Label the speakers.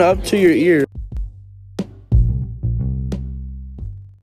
Speaker 1: up to your ear.